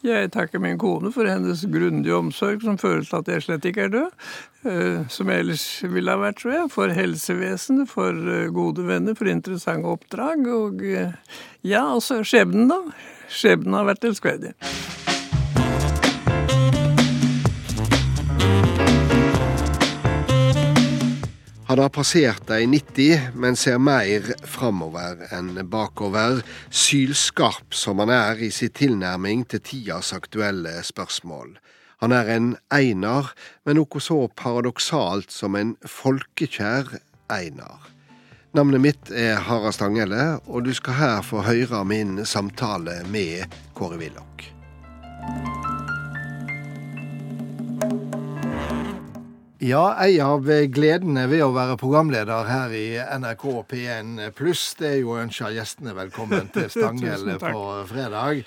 Jeg takker min kone for hennes grundige omsorg som fører til at jeg slett ikke er død. Eh, som jeg ellers ville ha vært, tror jeg. For helsevesenet, for eh, gode venner, for interessante oppdrag. Og eh, ja, altså skjebnen, da. Skjebnen har vært elskverdig. Han har passert de 90, men ser mer framover enn bakover. Sylskarp som han er i sin tilnærming til tidas aktuelle spørsmål. Han er en einar, men noe så paradoksalt som en folkekjær einar. Navnet mitt er Harald Stanghelle, og du skal her få høre min samtale med Kåre Willoch. Ja, ei av gledene ved å være programleder her i NRK P1 pluss, det er jo å ønske gjestene velkommen til Stanghelle på fredag.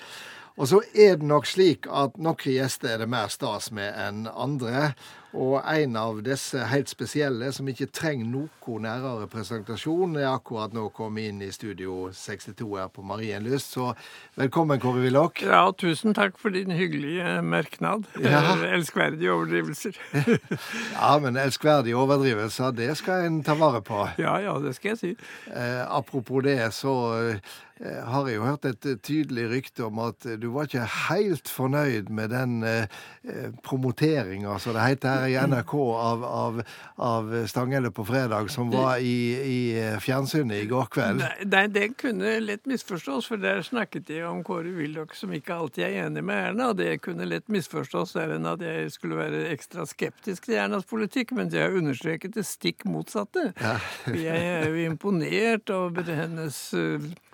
Og så er det nok slik at noen gjester er det mer stas med enn andre. Og en av disse helt spesielle, som ikke trenger noe nærere presentasjon, er akkurat nå kommet inn i Studio 62 her på Marienlyst. Så velkommen, Kåre Willoch. Ja, tusen takk for din hyggelige merknad. Ja. Elskverdige overdrivelser. ja, men elskverdige overdrivelser, det skal en ta vare på. Ja, ja, det skal jeg si. Eh, apropos det, så eh, har jeg jo hørt et tydelig rykte om at du var ikke helt fornøyd med den eh, eh promoteringa, som det heter her i NRK av, av, av Stanghelle på fredag, som var i, i fjernsynet i går kveld? Nei, det kunne lett misforstås, for der snakket jeg om Kåre Willoch, som ikke alltid er enig med Erna. og Det kunne lett misforstås der enn at jeg skulle være ekstra skeptisk til Ernas politikk, men jeg har understreket det stikk motsatte. Ja. jeg er jo imponert over hennes,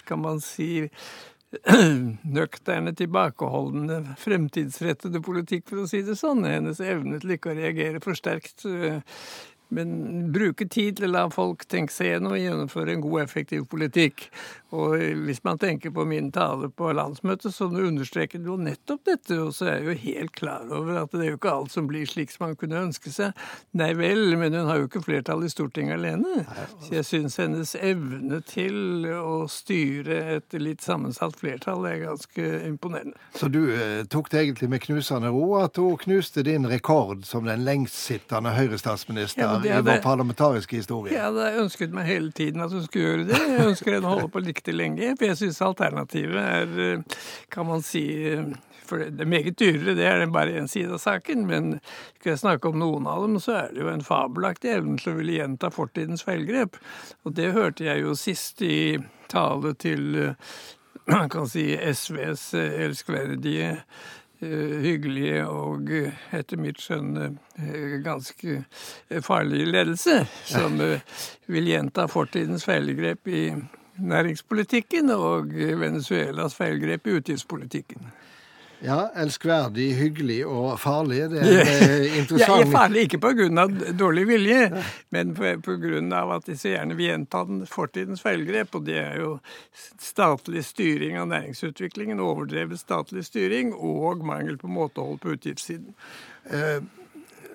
kan man si nøkterne, tilbakeholdende, fremtidsrettede politikk, for å si det sånn. Hennes evne til ikke å reagere for sterkt eh, men bruke tid til å la folk tenke seg gjennom og gjennomføre en god, effektiv politikk. Og hvis man tenker på min tale på landsmøtet, så understreket jo nettopp dette. Og så er jeg jo helt klar over at det er jo ikke alt som blir slik som man kunne ønske seg. Nei vel, men hun har jo ikke flertall i Stortinget alene. Så jeg syns hennes evne til å styre et litt sammensatt flertall er ganske imponerende. Så du eh, tok det egentlig med knusende ro at hun knuste din rekord som den lengstsittende Høyre-statsminister? Ja, i vår parlamentariske historie. Jeg hadde ønsket meg hele tiden at hun skulle gjøre det. Jeg ønsker henne å holde på like lenge. For jeg syns alternativet er, eh, kan man si For det er meget dyrere, det er bare én side av saken. Men skal jeg snakke om noen av dem, så er det jo en fabelaktig evne til å ville gjenta fortidens feilgrep. Og det hørte jeg jo sist i tale til eh, man kan si SVs eh, elskverdige Eh, hyggelige og eh, etter mitt skjønn eh, ganske farlige ledelse, som vil gjenta fortidens feilgrep i næringspolitikken og Venezuelas feilgrep i utgiftspolitikken. Ja, elskverdig, hyggelig og farlig. Det er interessant. Jeg er farlig ikke pga. dårlig vilje, men pga. at de så gjerne vil gjenta fortidens feilgrep. Og det er jo statlig styring av næringsutviklingen, overdrevet statlig styring og mangel på måtehold på utgiftssiden. Uh,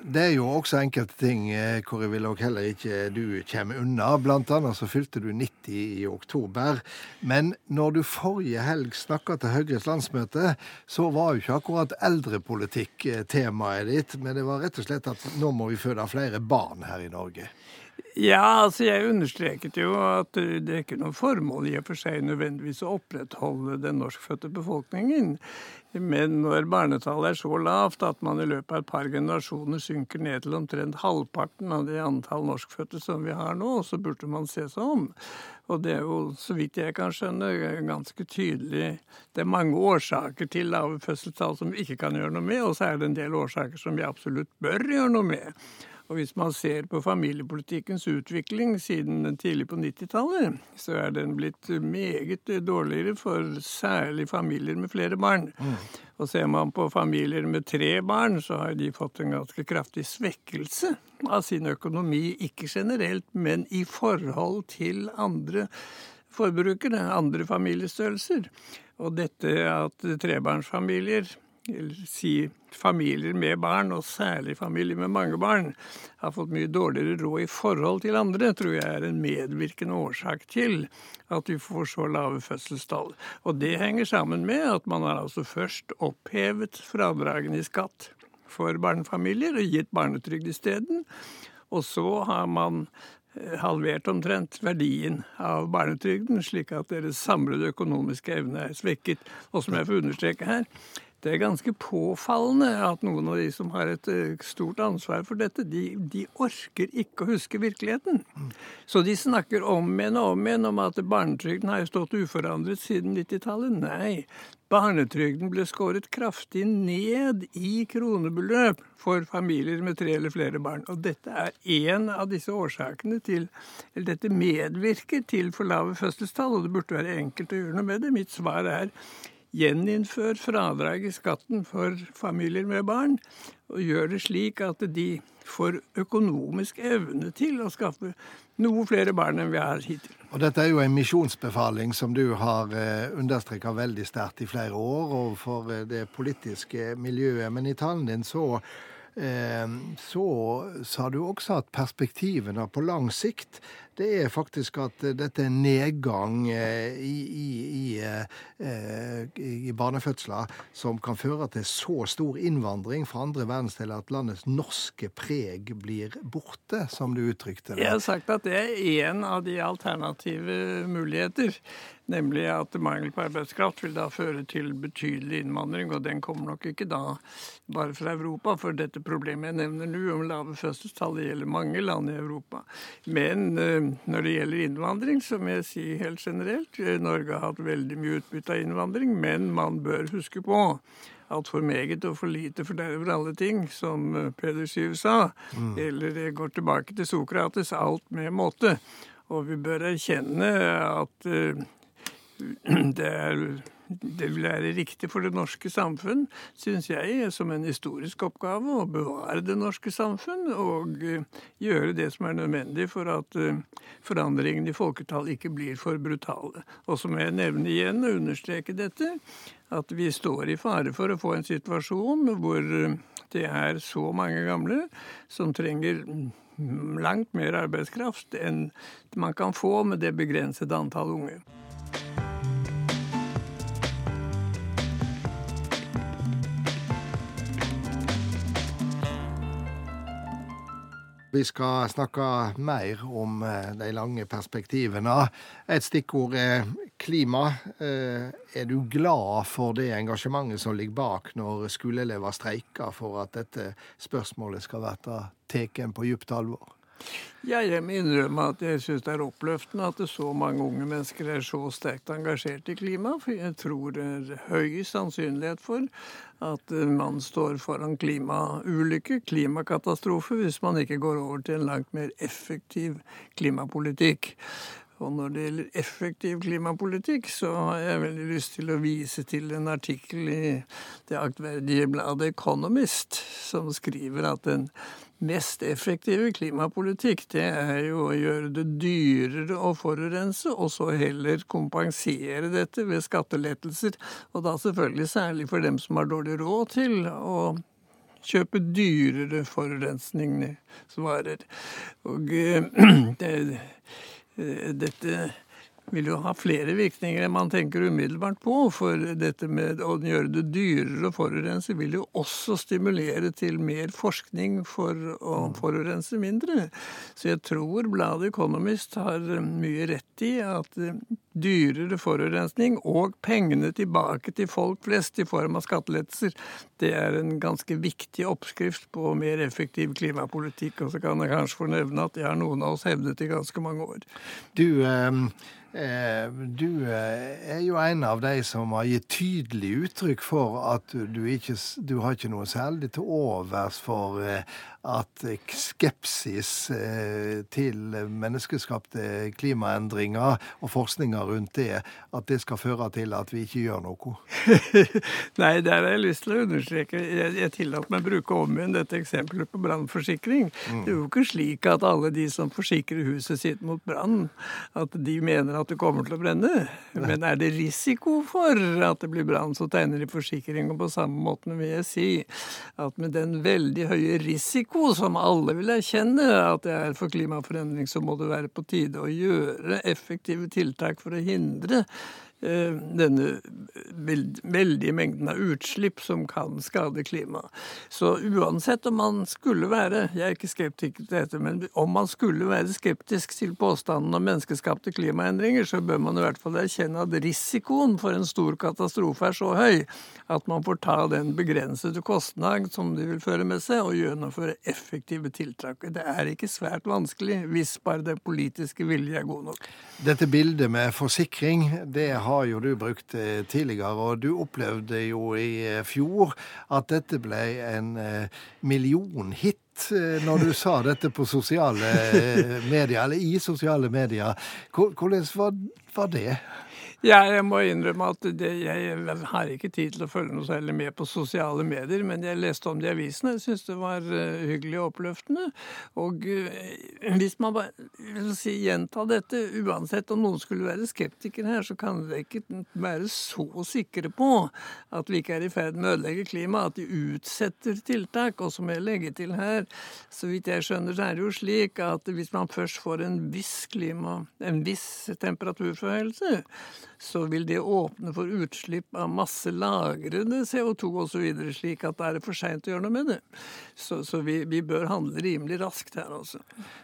det er jo også enkelte ting eh, hvor jeg vil heller ikke du kommer unna. Blant annet så fylte du 90 i oktober. Men når du forrige helg snakka til Høyres landsmøte, så var jo ikke akkurat eldrepolitikk eh, temaet ditt. Men det var rett og slett at nå må vi føde flere barn her i Norge. Ja, altså jeg understreket jo at det er ikke noe formål i og for seg nødvendigvis å opprettholde den norskfødte befolkningen. Men når barnetallet er så lavt at man i løpet av et par generasjoner synker ned til omtrent halvparten av det antall norskfødte som vi har nå, så burde man se seg om. Og det er jo, så vidt jeg kan skjønne, ganske tydelig Det er mange årsaker til lave fødselstall som vi ikke kan gjøre noe med, og så er det en del årsaker som vi absolutt bør gjøre noe med. Og hvis man ser på familiepolitikkens utvikling siden tidlig på 90-tallet, så er den blitt meget dårligere for særlig familier med flere barn. Mm. Og ser man på familier med tre barn, så har de fått en ganske kraftig svekkelse av sin økonomi. Ikke generelt, men i forhold til andre forbrukere, andre familiestørrelser. Og dette at trebarnsfamilier si familier med barn, og særlig familier med mange barn, har fått mye dårligere råd i forhold til andre, tror jeg er en medvirkende årsak til at vi får så lave fødselstall. Og det henger sammen med at man har altså først opphevet fradragene i skatt for barnefamilier og gitt barnetrygd isteden. Og så har man eh, halvert omtrent verdien av barnetrygden, slik at deres samlede økonomiske evne er svekket. Og som jeg får understreke her, det er ganske påfallende at noen av de som har et eh, stort ansvar for dette, de, de orker ikke å huske virkeligheten. Så de snakker om igjen og om igjen om at barnetrygden har stått uforandret siden 90-tallet. Nei, barnetrygden ble skåret kraftig ned i kronebeløp for familier med tre eller flere barn. Og dette er en av disse årsakene til Eller dette medvirker til for lave fødselstall, og det burde være enkelt å gjøre noe med det. Mitt svar er gjeninnfør fradrag i skatten for familier med barn, og gjør det slik at de får økonomisk evne til å skaffe noe flere barn enn vi har hittil. Og Dette er jo en misjonsbefaling som du har eh, understreka veldig sterkt i flere år overfor eh, det politiske miljøet. Men i talen din så så sa du også at perspektivene på lang sikt det er faktisk at dette er nedgang eh, i, i, i, eh, i, barnefødsler som kan føre til så stor innvandring fra andre verdensdeler at landets norske preg blir borte, som du uttrykte det. Jeg har sagt at det er én av de alternative muligheter. Nemlig at mangel på arbeidskraft vil da føre til betydelig innvandring, og den kommer nok ikke da bare fra Europa, for dette problemet jeg nevner nå om lave fødselstall, gjelder mange land i Europa. Men eh, når det gjelder innvandring, så må jeg si helt generelt eh, Norge har hatt veldig mye utbytte av innvandring, men man bør huske på at for meget og for lite forderver alle ting, som eh, Peder Syv sa. Mm. Eller det går tilbake til Sokrates, alt med måte. Og vi bør erkjenne at det, er, det vil være riktig for det norske samfunn, syns jeg, som en historisk oppgave å bevare det norske samfunn og eh, gjøre det som er nødvendig for at eh, forandringene i folketall ikke blir for brutale. Og så må jeg nevne igjen og understreke dette, at vi står i fare for å få en situasjon hvor eh, det er så mange gamle som trenger langt mer arbeidskraft enn man kan få med det begrensede antall unge. Vi skal snakke mer om eh, de lange perspektivene. Et stikkord er klima. Eh, er du glad for det engasjementet som ligger bak når skoleelever streiker for at dette spørsmålet skal bli tatt på dypt alvor? Jeg må innrømme at jeg syns det er oppløftende at så mange unge mennesker er så sterkt engasjert i klima. For jeg tror det er høy sannsynlighet for at man står foran klimaulykke, klimakatastrofe, hvis man ikke går over til en langt mer effektiv klimapolitikk. Og når det gjelder effektiv klimapolitikk, så har jeg veldig lyst til å vise til en artikkel i det aktverdige bladet Economist, som skriver at den mest effektive klimapolitikk, det er jo å gjøre det dyrere å forurense, og så heller kompensere dette ved skattelettelser. Og da selvfølgelig særlig for dem som har dårlig råd til å kjøpe dyrere forurensningsvarer. Og det, Eh, dette vil jo ha flere virkninger enn man tenker umiddelbart på. For dette med å gjøre det dyrere å forurense vil jo også stimulere til mer forskning for å forurense mindre. Så jeg tror bladet Economist har mye rett i at dyrere forurensning og pengene tilbake til folk flest i form av skattelettelser, det er en ganske viktig oppskrift på mer effektiv klimapolitikk. Og så kan jeg kanskje få nevne at det har noen av oss hevdet i ganske mange år. Du, eh, du eh, er jo en av de som har gitt tydelig uttrykk for at du ikke du har ikke noe særlig til overs for eh, at skepsis eh, til menneskeskapte klimaendringer og forskninga rundt det, at det skal føre til at vi ikke gjør noe? Nei, der har jeg lyst til å understreke. Jeg, jeg tillater meg å bruke om igjen dette eksempelet på brannforsikring. Mm. Det er jo ikke slik at alle de som forsikrer huset sitt mot brann, at de mener at det kommer til å brenne. Men er det risiko for at det blir brann, så tegner de forsikring. Og på samme måte vil jeg si at med den veldig høye risiko som alle vil erkjenne at det er for klimaforandring, så må det være på tide å gjøre effektive tiltak for å hindre denne veldige mengden av utslipp som kan skade klimaet. Så uansett om man skulle være jeg er ikke skeptisk til dette, men om man skulle være skeptisk til påstanden om menneskeskapte klimaendringer, så bør man i hvert fall erkjenne at risikoen for en stor katastrofe er så høy at man får ta den begrensede kostnad som det vil føre med seg, og gjennomføre effektive tiltak. Det er ikke svært vanskelig hvis bare det politiske vilje er god nok. Dette bildet med forsikring, det har jo du brukt eh, tidligere, og du opplevde jo i eh, fjor at dette ble en eh, millionhit når du sa dette på sosiale medier, eller i sosiale medier. Hvordan var det? Ja, jeg må innrømme at det, jeg har ikke tid til å følge noe særlig med på sosiale medier, men jeg leste om det i avisene. Jeg syns det var uh, hyggelig og oppløftende. Og uh, hvis man bare si, gjenta dette, uansett om noen skulle være skeptikere her, så kan dere ikke være så sikre på at vi ikke er i ferd med å ødelegge klimaet, at de utsetter tiltak. Og så må jeg legge til her, så vidt jeg skjønner, så er det jo slik at hvis man først får en viss klima, en viss temperaturforhøyelse, så vil det åpne for utslipp av masse lagrede CO2 osv., slik at det er for seint å gjøre noe med det. Så, så vi, vi, bør handle rimelig raskt her, altså.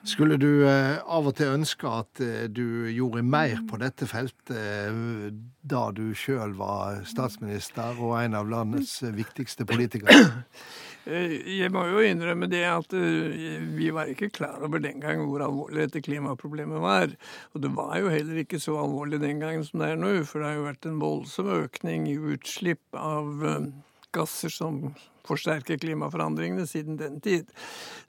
Skulle du eh, av og til ønske at eh, du gjorde mer på dette feltet eh, da du sjøl var statsminister og en av landets viktigste politikere? Eh, jeg må jo innrømme det at eh, vi var ikke klar over den gang hvor alvorlig dette klimaproblemet var. Og det var jo heller ikke så alvorlig den gangen som det er nå, for det har jo vært en voldsom økning i utslipp av eh, gasser som forsterker klimaforandringene siden den tid.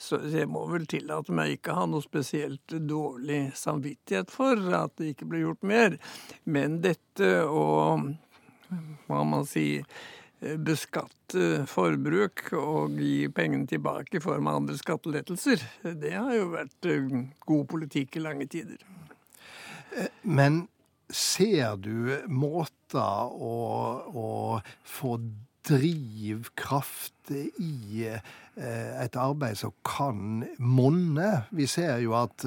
Så jeg må vel tillate meg ikke ha noe spesielt dårlig samvittighet for at det ikke ble gjort mer. Men dette å hva man sier beskatte forbruk og gi pengene tilbake i form av andre skattelettelser. Det har jo vært eh, god politikk i lange tider. Eh, men ser du måter å, å få drivkraft i eh, et arbeid som kan monne? Vi ser jo at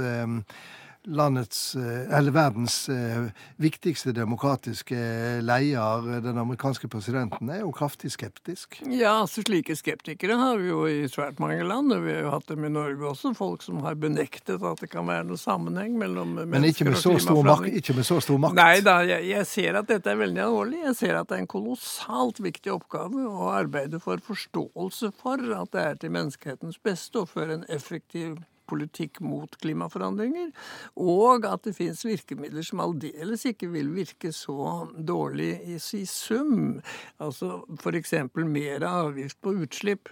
landets, eh, eller verdens eh, viktigste demokratiske leder, den amerikanske presidenten, er jo kraftig skeptisk. Ja, altså slike skeptikere har vi jo i svært mange land. og Vi har jo hatt dem i Norge også. Folk som har benektet at det kan være noe sammenheng mellom Men ikke med, Men stor makt, ikke med så stor makt? Nei da, jeg, jeg ser at dette er veldig alvorlig. Jeg ser at det er en kolossalt viktig oppgave å arbeide for forståelse for at det er til menneskehetens beste å føre en effektiv politikk mot klimaforandringer, og at det finnes virkemidler som aldeles ikke vil virke så dårlig i, i sum. Altså f.eks. mer avgift på utslipp.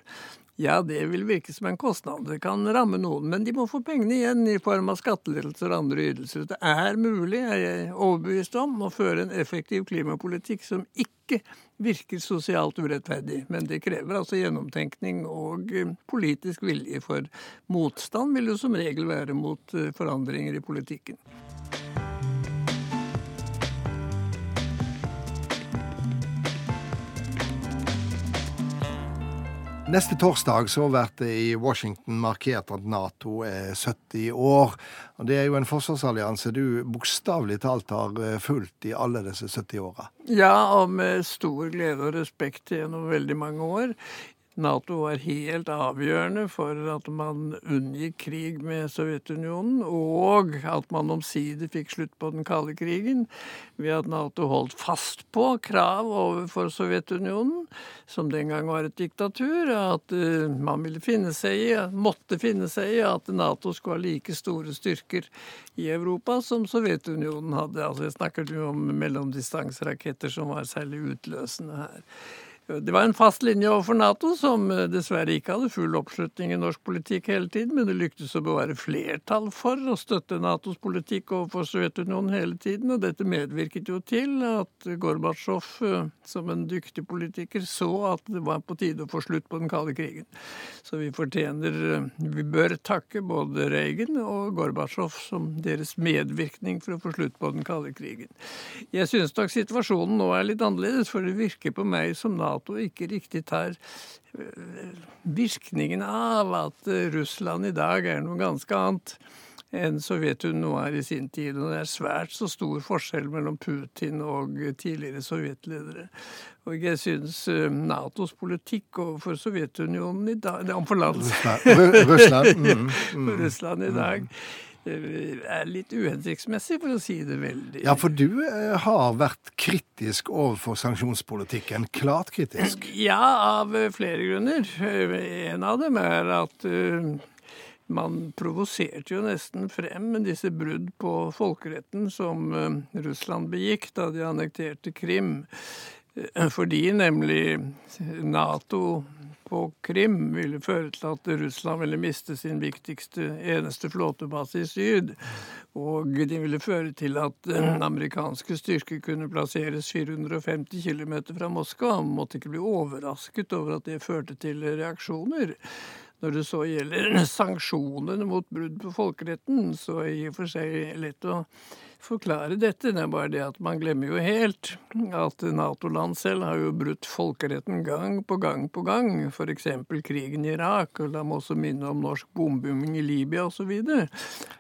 Ja, det vil virke som en kostnad. Det kan ramme noen, men de må få pengene igjen i form av skattelettelser og andre ytelser. Det er mulig, er jeg overbevist om, å føre en effektiv klimapolitikk som ikke virker sosialt urettferdig. Men det krever altså gjennomtenkning og eh, politisk vilje, for motstand vil jo som regel være mot eh, forandringer i politikken. Neste torsdag så blir det i Washington markert at Nato er 70 år. Og Det er jo en forsvarsallianse du bokstavelig talt har eh, fulgt i alle disse 70 åra. Ja, og med stor glede og respekt gjennom veldig mange år. Nato var helt avgjørende for at man unngikk krig med Sovjetunionen, og at man omsider fikk slutt på den kalde krigen ved at Nato holdt fast på krav overfor Sovjetunionen, som den gang var et diktatur, at uh, man ville finne seg i, måtte finne seg i at Nato skulle ha like store styrker i Europa som Sovjetunionen hadde. Altså Jeg snakker jo om mellomdistanseraketter som var særlig utløsende her. Det var en fast linje overfor Nato, som eh, dessverre ikke hadde full oppslutning i norsk politikk hele tiden, men det lyktes å bevare flertall for å støtte Natos politikk overfor Sovjetunionen hele tiden. Og dette medvirket jo til at Gorbatsjov, eh, som en dyktig politiker, så at det var på tide å få slutt på den kalde krigen. Så vi fortjener eh, Vi bør takke både Reagan og Gorbatsjov som deres medvirkning for å få slutt på den kalde krigen. Jeg synes nok situasjonen nå er litt annerledes, for det virker på meg som Nato Nato ikke riktig tar eh, virkningen av at eh, Russland i dag er noe ganske annet enn Sovjetunionen var i sin tid. Og det er svært så stor forskjell mellom Putin og tidligere sovjetledere. Og jeg syns eh, Natos politikk overfor Sovjetunionen i dag Overfor Russland. Russland. Mm, mm, Russland i dag er litt uhensiktsmessig, for å si det veldig Ja, for du eh, har vært kritisk overfor sanksjonspolitikken. Klart kritisk. Ja, av eh, flere grunner. En av dem er at uh, man provoserte jo nesten frem disse brudd på folkeretten som Russland begikk da de annekterte Krim. Fordi nemlig Nato på Krim ville føre til at Russland ville miste sin viktigste, eneste flåtebase i syd. Og de ville føre til at amerikanske styrker kunne plasseres 450 km fra Moskva. Man måtte ikke bli overrasket over at det førte til reaksjoner. Når det så gjelder sanksjonene mot brudd på folkeretten, så er det i og for seg lett å forklare dette. Det er bare det at man glemmer jo helt at Nato-land selv har jo brutt folkeretten gang på gang på gang. F.eks. krigen i Irak, og la meg også minne om norsk bombing i Libya osv. Og,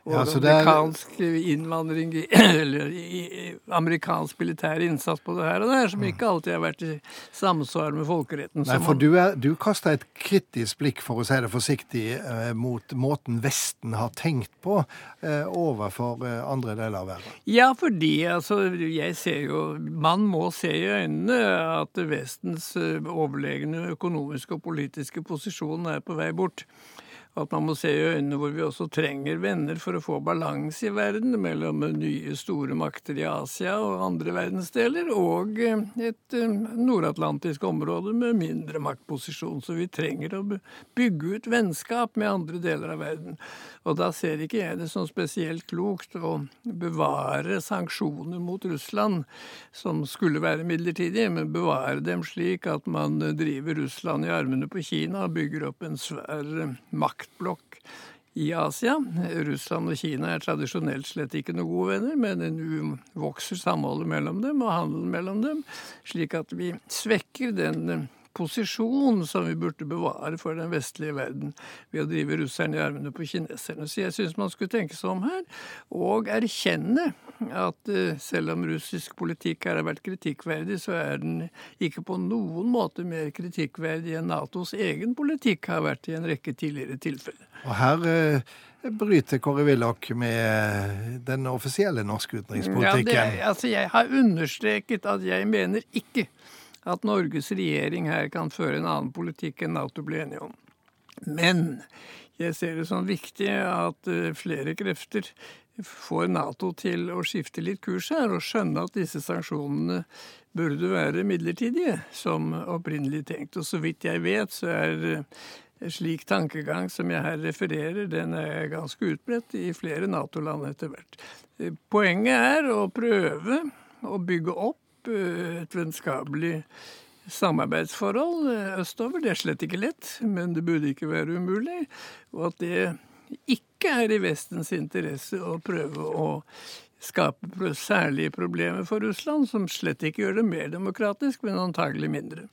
og ja, amerikansk er... innvandring eller amerikansk militær innsats på det her og der, som ikke alltid har vært i samsvar med folkeretten. Nei, for du, er, du kaster et kritisk blikk, for å si det forsiktig, eh, mot måten Vesten har tenkt på eh, overfor eh, andre deler av verden. Ja, fordi altså, jeg ser jo Man må se i øynene at Vestens eh, overlegne økonomiske og politiske posisjon er på vei bort at man må se i øynene hvor vi også trenger venner for å få balanse i verden mellom nye store makter i Asia og andre verdensdeler, og et eh, nordatlantisk område med mindre maktposisjon. Så vi trenger å bygge ut vennskap med andre deler av verden. Og da ser ikke jeg det som spesielt klokt å bevare sanksjoner mot Russland, som skulle være midlertidige, men bevare dem slik at man driver Russland i armene på Kina og bygger opp en svær makt maktblokk i Asia. Russland og Kina er tradisjonelt slett ikke noen gode venner, men nå vokser samholdet mellom dem og handelen mellom dem, slik at vi svekker den posisjon som vi burde bevare for den vestlige verden ved å drive russerne i armene på kineserne. Så jeg syns man skulle tenke seg om her, og erkjenne at eh, selv om russisk politikk her har vært kritikkverdig, så er den ikke på noen måte mer kritikkverdig enn Natos egen politikk har vært i en rekke tidligere tilfeller. Og her eh, bryter Kåre Willoch med den offisielle norske utenrikspolitikken? Ja, det, altså jeg har understreket at jeg mener ikke at Norges regjering her kan føre en annen politikk enn Nato ble enige om. Men jeg ser det som viktig at eh, flere krefter får Nato til å skifte litt kurs her og skjønne at disse sanksjonene burde være midlertidige, som opprinnelig tenkt. Og så vidt jeg vet, så er eh, slik tankegang som jeg her refererer, den er ganske utbredt i flere Nato-land etter hvert. Eh, poenget er å prøve å bygge opp et vennskapelig samarbeidsforhold eh, østover. Det er slett ikke lett, men det burde ikke være umulig. Og at det ikke er i Vestens interesse å prøve å skape særlige problemer for Russland, som slett ikke gjør det mer demokratisk, men antagelig mindre.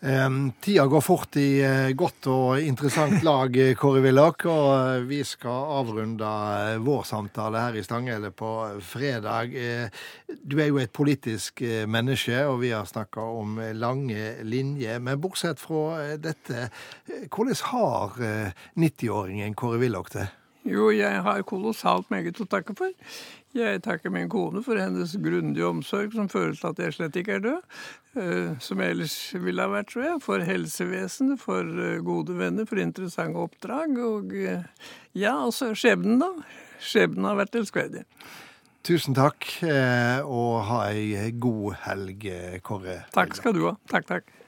Tida går fort i uh, godt og interessant lag, eh, Kåre Willoch. Og uh, vi skal avrunde vår samtale her i Stanghelle på fredag. du er jo et politisk menneske, og vi har snakka om lange linjer. Men bortsett fra dette, hvordan har 90-åringen Kåre Willoch det? Jo, jeg har kolossalt meget å takke for. Jeg takker min kone for hennes grundige omsorg, som fører til at jeg slett ikke er død. Eh, som jeg ellers ville ha vært, tror jeg. For helsevesenet, for eh, gode venner, for interessante oppdrag. Og eh, ja, altså skjebnen, da. Skjebnen har vært elskverdig. Tusen takk, og ha ei god helg, Kåre. Takk skal du ha. Takk, takk.